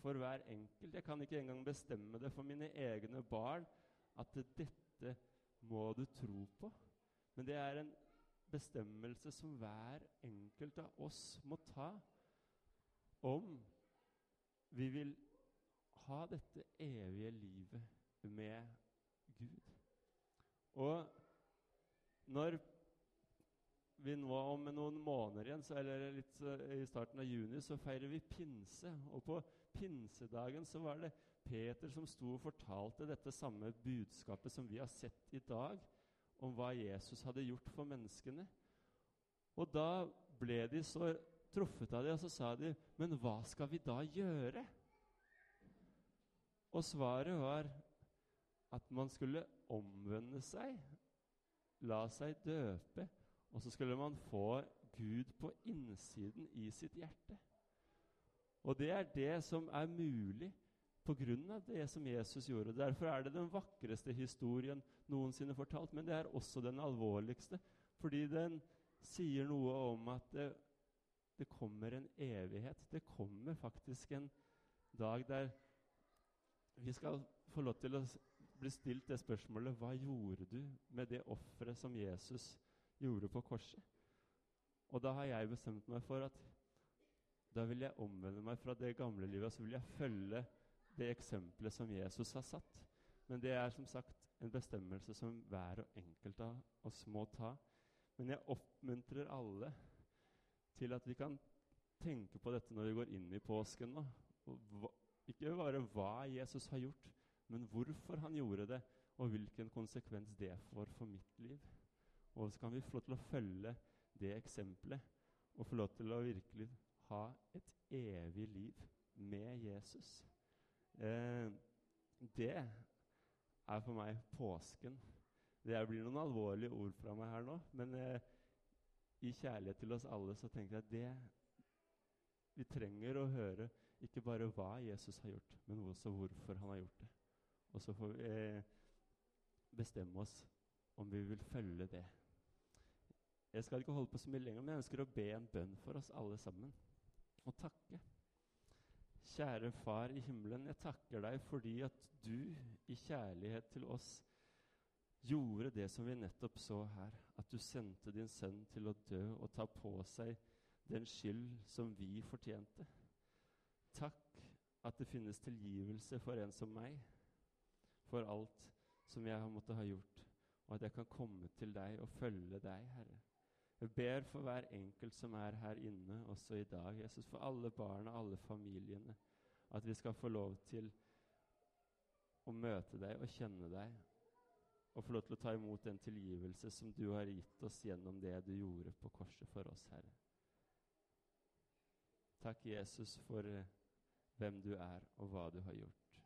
for hver enkelt. Jeg kan ikke engang bestemme det for mine egne barn at dette må du tro på. Men det er en bestemmelse som hver enkelt av oss må ta om vi vil ha dette evige livet med Gud. Og når vi nå om noen måneder igjen, så, eller litt i starten av juni, så feirer vi pinse. Og på pinsedagen så var det Peter som sto og fortalte dette samme budskapet som vi har sett i dag, om hva Jesus hadde gjort for menneskene. Og da ble de så truffet av det, og så sa de, 'Men hva skal vi da gjøre?' Og svaret var at man skulle omvende seg, la seg døpe, og så skulle man få Gud på innsiden i sitt hjerte. Og det er det som er mulig av det som Jesus gjorde. Derfor er det den vakreste historien noensinne fortalt, men det er også den alvorligste, fordi den sier noe om at det, det kommer en evighet. Det kommer faktisk en dag der vi skal få lov til å bli stilt det spørsmålet Hva gjorde du med det offeret som Jesus gjorde på korset? Og da har jeg bestemt meg for at da vil jeg omvende meg fra det gamle livet, og så vil jeg følge det eksempelet som Jesus har satt. Men det er som sagt en bestemmelse som hver og enkelt av oss må ta. Men jeg oppmuntrer alle til at vi kan tenke på dette når vi går inn i påsken nå. Og ikke bare hva Jesus har gjort, men hvorfor han gjorde det, og hvilken konsekvens det får for mitt liv. Og så kan vi få lov til å følge det eksempelet og få lov til å virkelig ha et evig liv med Jesus. Eh, det er for meg påsken. Det blir noen alvorlige ord fra meg her nå, men eh, i kjærlighet til oss alle så tenker jeg at det vi trenger å høre ikke bare hva Jesus har gjort, men også hvorfor han har gjort det. Og så får vi eh, bestemme oss om vi vil følge det. Jeg skal ikke holde på så mye lenger, men jeg ønsker å be en bønn for oss alle sammen. Og takke. Kjære Far i himmelen, jeg takker deg fordi at du i kjærlighet til oss gjorde det som vi nettopp så her. At du sendte din sønn til å dø og ta på seg den skyld som vi fortjente. Takk at det finnes tilgivelse for en som meg, for alt som jeg har måttet ha gjort, og at jeg kan komme til deg og følge deg, Herre. Jeg ber for hver enkelt som er her inne også i dag, Jesus, for alle barna, alle familiene, at vi skal få lov til å møte deg og kjenne deg, og få lov til å ta imot den tilgivelse som du har gitt oss gjennom det du gjorde på korset for oss, Herre. Takk, Jesus, for eh, hvem du er, og hva du har gjort,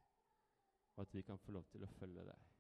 og at vi kan få lov til å følge deg.